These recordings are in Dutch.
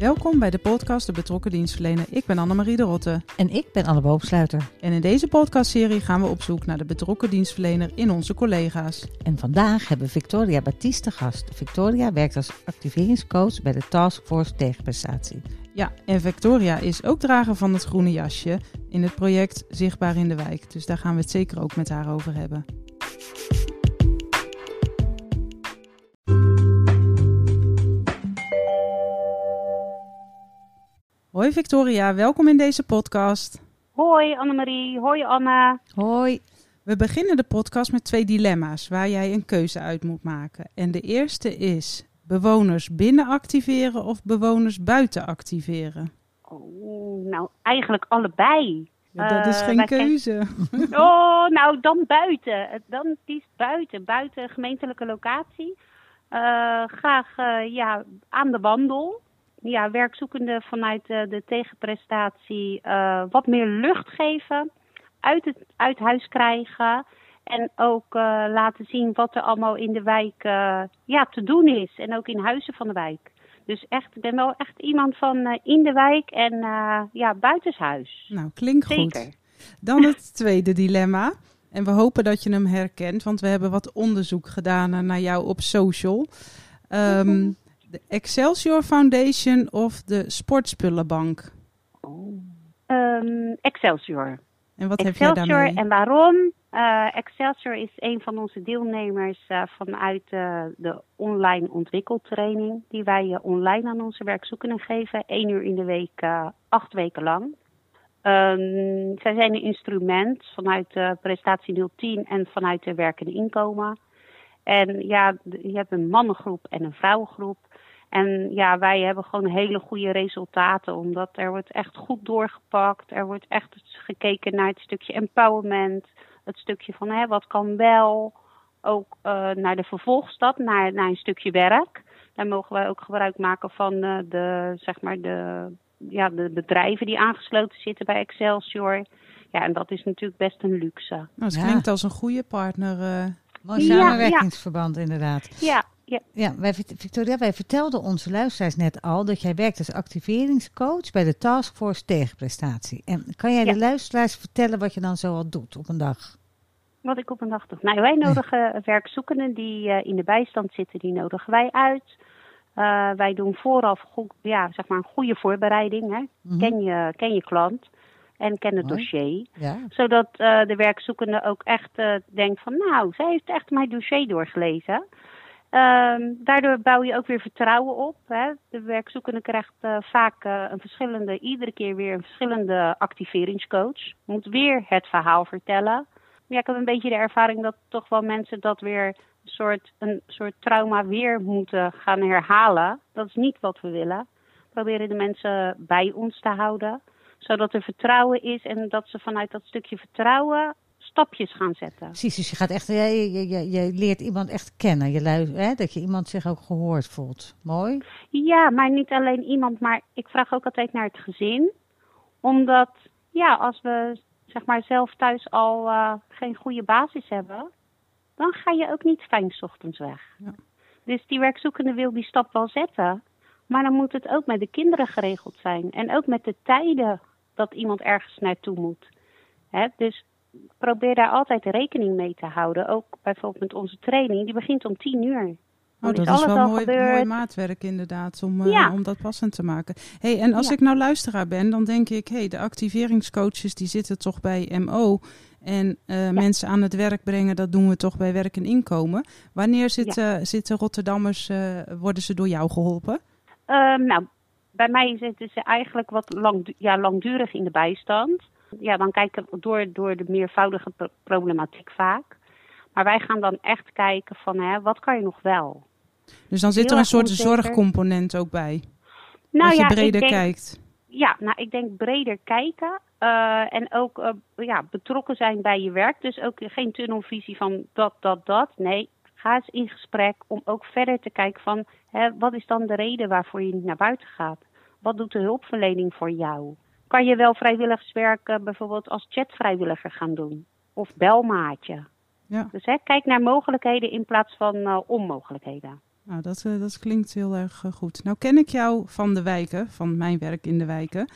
Welkom bij de podcast De Betrokken Dienstverlener. Ik ben Annemarie de Rotte. En ik ben Anne Boomsluiter. En in deze podcastserie gaan we op zoek naar de betrokken dienstverlener in onze collega's. En vandaag hebben we Victoria Batiste gast. Victoria werkt als activeringscoach bij de Taskforce Tegenprestatie. Ja, en Victoria is ook drager van het groene jasje in het project Zichtbaar in de Wijk. Dus daar gaan we het zeker ook met haar over hebben. Hoi Victoria, welkom in deze podcast. Hoi Annemarie, hoi Anna. Hoi. We beginnen de podcast met twee dilemma's waar jij een keuze uit moet maken. En de eerste is bewoners binnen activeren of bewoners buiten activeren? Oh, nou eigenlijk allebei. Ja, dat is geen uh, keuze. Oh, nou dan buiten. Dan is buiten, buiten gemeentelijke locatie. Uh, graag uh, ja, aan de wandel ja, werkzoekenden vanuit de, de tegenprestatie uh, wat meer lucht geven, uit, het, uit huis krijgen en ook uh, laten zien wat er allemaal in de wijk uh, ja, te doen is en ook in huizen van de wijk. Dus echt, ik ben wel echt iemand van in de wijk en ja, buitenshuis. Nou, klinkt Zeker. goed. Dan het tweede dilemma. En we hopen dat je hem herkent, want we hebben wat onderzoek gedaan naar jou op social. Um, de Excelsior Foundation of de Sportspullenbank? Oh. Um, Excelsior. En wat Excelsior, heb jij daarmee? En waarom? Uh, Excelsior is een van onze deelnemers uh, vanuit uh, de online ontwikkeltraining die wij online aan onze werkzoekenden geven. één uur in de week, acht weken lang. Um, zij zijn een instrument vanuit de prestatie 010 en vanuit de werkende inkomen. En ja, je hebt een mannengroep en een vrouwengroep. En ja, wij hebben gewoon hele goede resultaten, omdat er wordt echt goed doorgepakt. Er wordt echt gekeken naar het stukje empowerment, het stukje van hè, wat kan wel. Ook uh, naar de vervolgstap, naar, naar een stukje werk. Daar mogen wij ook gebruik maken van uh, de, zeg maar de, ja, de bedrijven die aangesloten zitten bij Excelsior. Ja, en dat is natuurlijk best een luxe. Nou, het klinkt ja. als een goede partner. Uh... Mooi samenwerkingsverband, ja, ja. inderdaad. Ja, ja. ja wij, Victoria, wij vertelden onze luisteraars net al dat jij werkt als activeringscoach bij de Taskforce Tegenprestatie. En kan jij ja. de luisteraars vertellen wat je dan zo al doet op een dag? Wat ik op een dag doe? Nou, wij nodigen werkzoekenden die uh, in de bijstand zitten, die nodigen wij uit. Uh, wij doen vooraf goed, ja, zeg maar een goede voorbereiding. Hè? Mm -hmm. ken, je, ken je klant en ken het Mooi. dossier. Ja. Zodat uh, de werkzoekende ook echt denkt van nou, zij heeft echt mijn dossier doorgelezen. Um, daardoor bouw je ook weer vertrouwen op. Hè. De werkzoekende krijgt uh, vaak uh, een verschillende, iedere keer weer een verschillende activeringscoach. Moet weer het verhaal vertellen. Ja, ik heb een beetje de ervaring dat toch wel mensen dat weer een soort, een soort trauma weer moeten gaan herhalen. Dat is niet wat we willen. We proberen de mensen bij ons te houden. Zodat er vertrouwen is en dat ze vanuit dat stukje vertrouwen stapjes gaan zetten. Precies, dus je gaat echt, je, je, je, leert iemand echt kennen. Je hè, dat je iemand zich ook gehoord voelt. Mooi. Ja, maar niet alleen iemand, maar ik vraag ook altijd naar het gezin. Omdat, ja, als we zeg maar zelf thuis al uh, geen goede basis hebben, dan ga je ook niet fijn ochtends weg. Ja. Dus die werkzoekende wil die stap wel zetten, maar dan moet het ook met de kinderen geregeld zijn. En ook met de tijden dat iemand ergens naartoe moet. Hè? Dus probeer daar altijd rekening mee te houden. Ook bijvoorbeeld met onze training, die begint om tien uur. Oh, dat is wel mooi, mooi, maatwerk inderdaad, om, uh, ja. om dat passend te maken. hey, en als ja. ik nou luisteraar ben, dan denk ik... hey, de activeringscoaches die zitten toch bij MO... en uh, ja. mensen aan het werk brengen, dat doen we toch bij werk en inkomen. Wanneer zit, uh, zitten Rotterdammers, eh, worden ze door jou geholpen? Um, nou, bij mij zitten ze eigenlijk wat lang, ja, langdurig in de bijstand ja, dan kijken we door, door de meervoudige problematiek vaak. Maar wij gaan dan echt kijken van hè, wat kan je nog wel? Dus dan zit er een soort zorgcomponent ook bij. Nou, als je breder kijkt. Ja, nou ik denk breder kijken. Uh, en ook uh, ja, betrokken zijn bij je werk. Dus ook geen tunnelvisie van dat, dat, dat. Nee, ga eens in gesprek om ook verder te kijken van hè, wat is dan de reden waarvoor je niet naar buiten gaat? Wat doet de hulpverlening voor jou? Kan je wel vrijwilligerswerk bijvoorbeeld als chatvrijwilliger gaan doen? Of belmaatje? Ja. Dus hè, kijk naar mogelijkheden in plaats van onmogelijkheden. Nou, dat, uh, dat klinkt heel erg uh, goed. Nou ken ik jou van de wijken, van mijn werk in de wijken.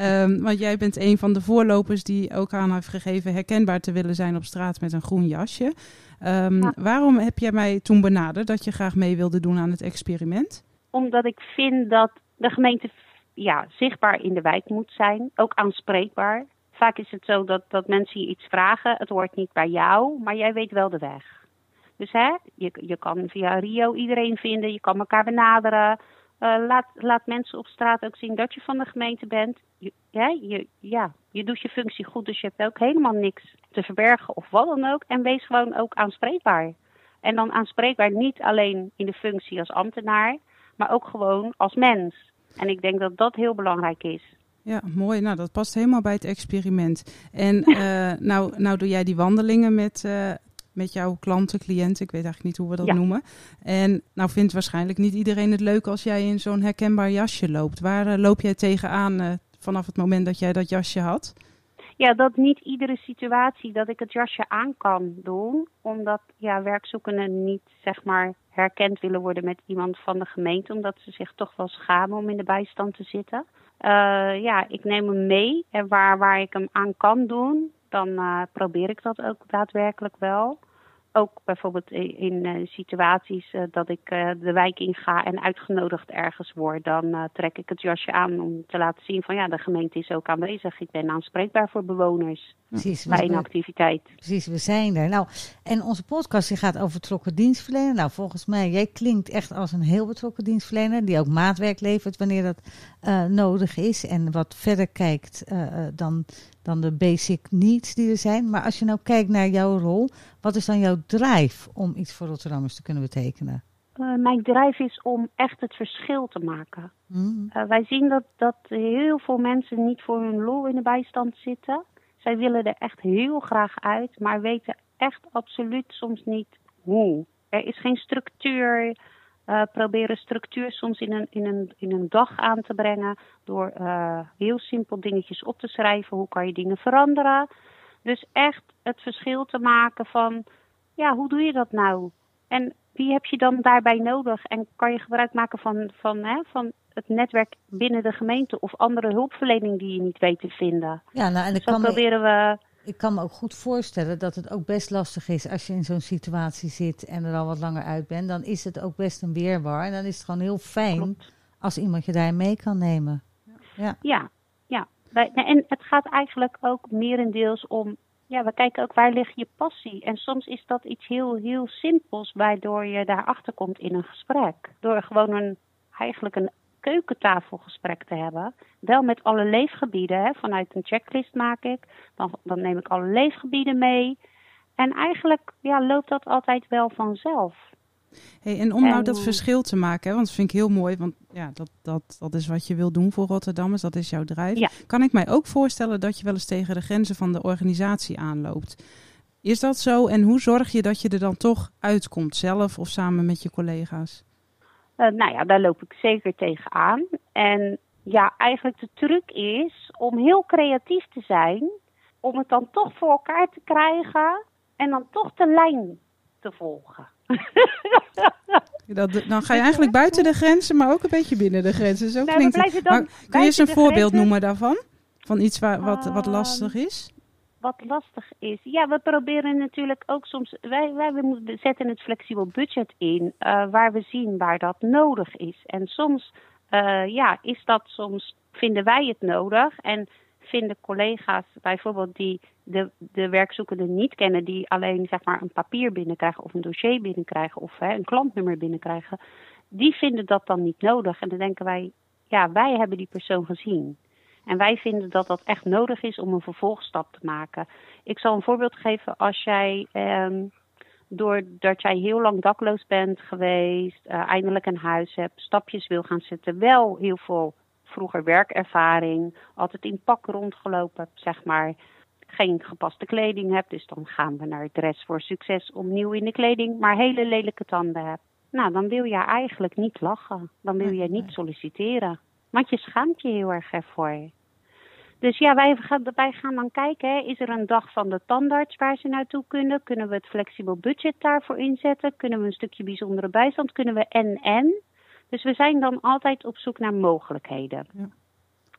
um, want jij bent een van de voorlopers die ook aan heeft gegeven herkenbaar te willen zijn op straat met een groen jasje. Um, ja. Waarom heb jij mij toen benaderd dat je graag mee wilde doen aan het experiment? Omdat ik vind dat de gemeente ja, zichtbaar in de wijk moet zijn, ook aanspreekbaar. Vaak is het zo dat, dat mensen je iets vragen, het hoort niet bij jou, maar jij weet wel de weg. Dus hè, je, je kan via Rio iedereen vinden, je kan elkaar benaderen. Uh, laat, laat mensen op straat ook zien dat je van de gemeente bent. Je, je, ja, je doet je functie goed, dus je hebt ook helemaal niks te verbergen of wat dan ook. En wees gewoon ook aanspreekbaar. En dan aanspreekbaar niet alleen in de functie als ambtenaar, maar ook gewoon als mens. En ik denk dat dat heel belangrijk is. Ja, mooi. Nou, dat past helemaal bij het experiment. En uh, nou, nou doe jij die wandelingen met, uh, met jouw klanten, cliënten. Ik weet eigenlijk niet hoe we dat noemen. En nou vindt waarschijnlijk niet iedereen het leuk als jij in zo'n herkenbaar jasje loopt. Waar uh, loop jij tegenaan vanaf het moment dat jij dat jasje had? Ja, dat niet iedere situatie dat ik het jasje aan kan doen. Omdat ja, werkzoekenden niet zeg maar herkend willen worden met iemand van de gemeente. Omdat ze zich toch wel schamen om in de bijstand te zitten. Uh, ja, ik neem hem mee. En waar, waar ik hem aan kan doen, dan uh, probeer ik dat ook daadwerkelijk wel. Ook bijvoorbeeld in, in uh, situaties uh, dat ik de wijk in ga en uitgenodigd ergens word, dan trek ik het jasje aan om te laten zien van ja, de gemeente is ook aanwezig. Ik ben aanspreekbaar voor bewoners Precies, bij een activiteit. Precies, we zijn er. Nou, en onze podcast die gaat over betrokken dienstverlener. Nou, volgens mij, jij klinkt echt als een heel betrokken dienstverlener die ook maatwerk levert wanneer dat nodig is en wat verder kijkt dan dan de basic needs die er zijn. Maar als je nou kijkt naar jouw rol, wat is dan jouw drive om iets voor Rotterdammers te kunnen betekenen? Uh, mijn drive is om echt het verschil te maken. Mm. Uh, wij zien dat, dat heel veel mensen niet voor hun lol in de bijstand zitten. Zij willen er echt heel graag uit, maar weten echt absoluut soms niet hoe. Er is geen structuur, uh, proberen structuur soms in een, in, een, in een dag aan te brengen. Door uh, heel simpel dingetjes op te schrijven. Hoe kan je dingen veranderen? Dus echt het verschil te maken van, ja, hoe doe je dat nou? En wie heb je dan daarbij nodig? En kan je gebruik maken van, van, hè, van het netwerk binnen de gemeente of andere hulpverlening die je niet weet te vinden? Ja, nou, en dus dan proberen we ik kan me ook goed voorstellen dat het ook best lastig is als je in zo'n situatie zit en er al wat langer uit bent. Dan is het ook best een weerbaar. En dan is het gewoon heel fijn als iemand je daar mee kan nemen. Ja, ja. ja. En het gaat eigenlijk ook merendeels om. Ja, we kijken ook waar ligt je passie. En soms is dat iets heel, heel simpels, waardoor je daarachter komt in een gesprek. Door gewoon een, eigenlijk een keukentafelgesprek te hebben. Wel met alle leefgebieden. Hè. Vanuit een checklist maak ik. Dan, dan neem ik alle leefgebieden mee. En eigenlijk ja, loopt dat altijd wel vanzelf. Hey, en om nou dat verschil te maken, hè, want dat vind ik heel mooi, want ja, dat, dat, dat is wat je wil doen voor Rotterdammers, dat is jouw drijf. Kan ik mij ook voorstellen dat je wel eens tegen de grenzen van de organisatie aanloopt? Is dat zo en hoe zorg je dat je er dan toch uitkomt, zelf of samen met je collega's? Uh, nou ja, daar loop ik zeker tegenaan. En ja, eigenlijk de truc is om heel creatief te zijn, om het dan toch voor elkaar te krijgen en dan toch de lijn te volgen. Dat, dan ga je eigenlijk buiten de grenzen, maar ook een beetje binnen de grenzen. Zo nou, klinkt het. kun je eens een voorbeeld noemen daarvan? Van iets waar, wat, wat ehm, lastig is? Wat lastig is. Ja, we proberen natuurlijk ook soms. Wij, wij we zetten het flexibel budget in uh, waar we zien waar dat nodig is. En soms uh, ja, is dat soms. Vinden wij het nodig en vinden collega's bijvoorbeeld die de, de werkzoekende niet kennen, die alleen zeg maar een papier binnenkrijgen of een dossier binnenkrijgen of hè, een klantnummer binnenkrijgen, die vinden dat dan niet nodig. En dan denken wij, ja, wij hebben die persoon gezien. En wij vinden dat dat echt nodig is om een vervolgstap te maken. Ik zal een voorbeeld geven. Als jij um, doordat jij heel lang dakloos bent geweest, uh, eindelijk een huis hebt, stapjes wil gaan zetten, wel heel veel vroeger werkervaring, altijd in pak rondgelopen zeg maar, geen gepaste kleding hebt, dus dan gaan we naar Dress voor Succes opnieuw in de kleding, maar hele lelijke tanden hebt. Nou, dan wil je eigenlijk niet lachen. Dan wil je niet solliciteren. Want je schaamt je heel erg ervoor. Dus ja, wij gaan, gaan dan kijken, hè, is er een dag van de tandarts waar ze naartoe kunnen? Kunnen we het flexibel budget daarvoor inzetten? Kunnen we een stukje bijzondere bijstand? Kunnen we en-en? Dus we zijn dan altijd op zoek naar mogelijkheden. Ja.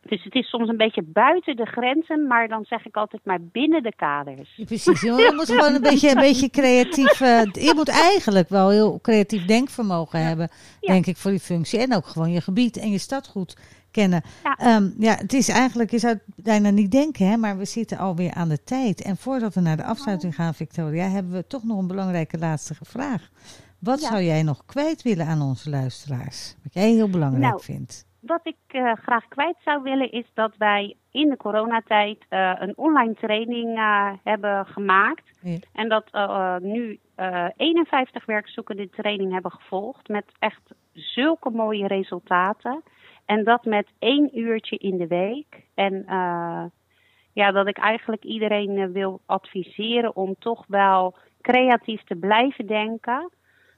Dus het is soms een beetje buiten de grenzen, maar dan zeg ik altijd maar binnen de kaders. precies, je moet gewoon een beetje, een beetje creatief. Uh, je moet eigenlijk wel heel creatief denkvermogen hebben, denk ik, voor die functie. En ook gewoon je gebied en je stad goed kennen. Ja, ehm, ja het is eigenlijk, je zou het bijna niet denken, hè, maar we zitten alweer aan de tijd. En voordat we naar de afsluiting gaan, Victoria, hebben we toch nog een belangrijke laatste vraag. Wat zou jij nog kwijt willen aan onze luisteraars? Wat jij heel belangrijk nou, vindt? Wat ik uh, graag kwijt zou willen is dat wij in de coronatijd uh, een online training uh, hebben gemaakt. Ja. En dat nu 51 werkzoekenden training hebben gevolgd met echt zulke mooie resultaten. En dat met één uurtje in de week. En ja, dat ik eigenlijk iedereen wil adviseren om toch wel creatief te blijven denken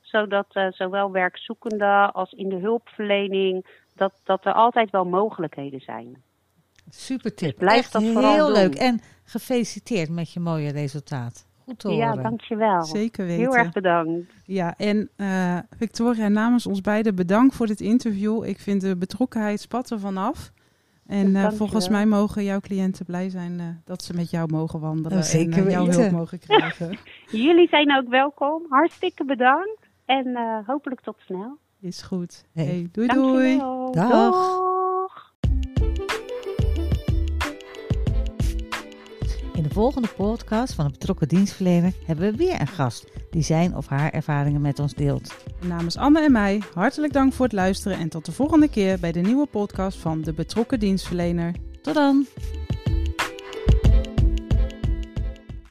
zodat uh, zowel werkzoekenden als in de hulpverlening, dat, dat er altijd wel mogelijkheden zijn. Super tip. Dus blijf dat heel leuk. En gefeliciteerd met je mooie resultaat. Goed te horen. Ja, dankjewel. Zeker weten. Heel erg bedankt. Ja, en uh, Victoria, namens ons beiden bedankt voor dit interview. Ik vind de betrokkenheid spatten vanaf. En uh, volgens mij mogen jouw cliënten blij zijn uh, dat ze met jou mogen wandelen. zeker en jouw hulp mogen krijgen. Jullie zijn ook welkom. Hartstikke bedankt. En uh, hopelijk tot snel. Is goed. Hey. hey doei doei. Dag. Dag. In de volgende podcast van een betrokken dienstverlener hebben we weer een gast die zijn of haar ervaringen met ons deelt. Namens Anne en mij hartelijk dank voor het luisteren en tot de volgende keer bij de nieuwe podcast van de betrokken dienstverlener. Tot dan!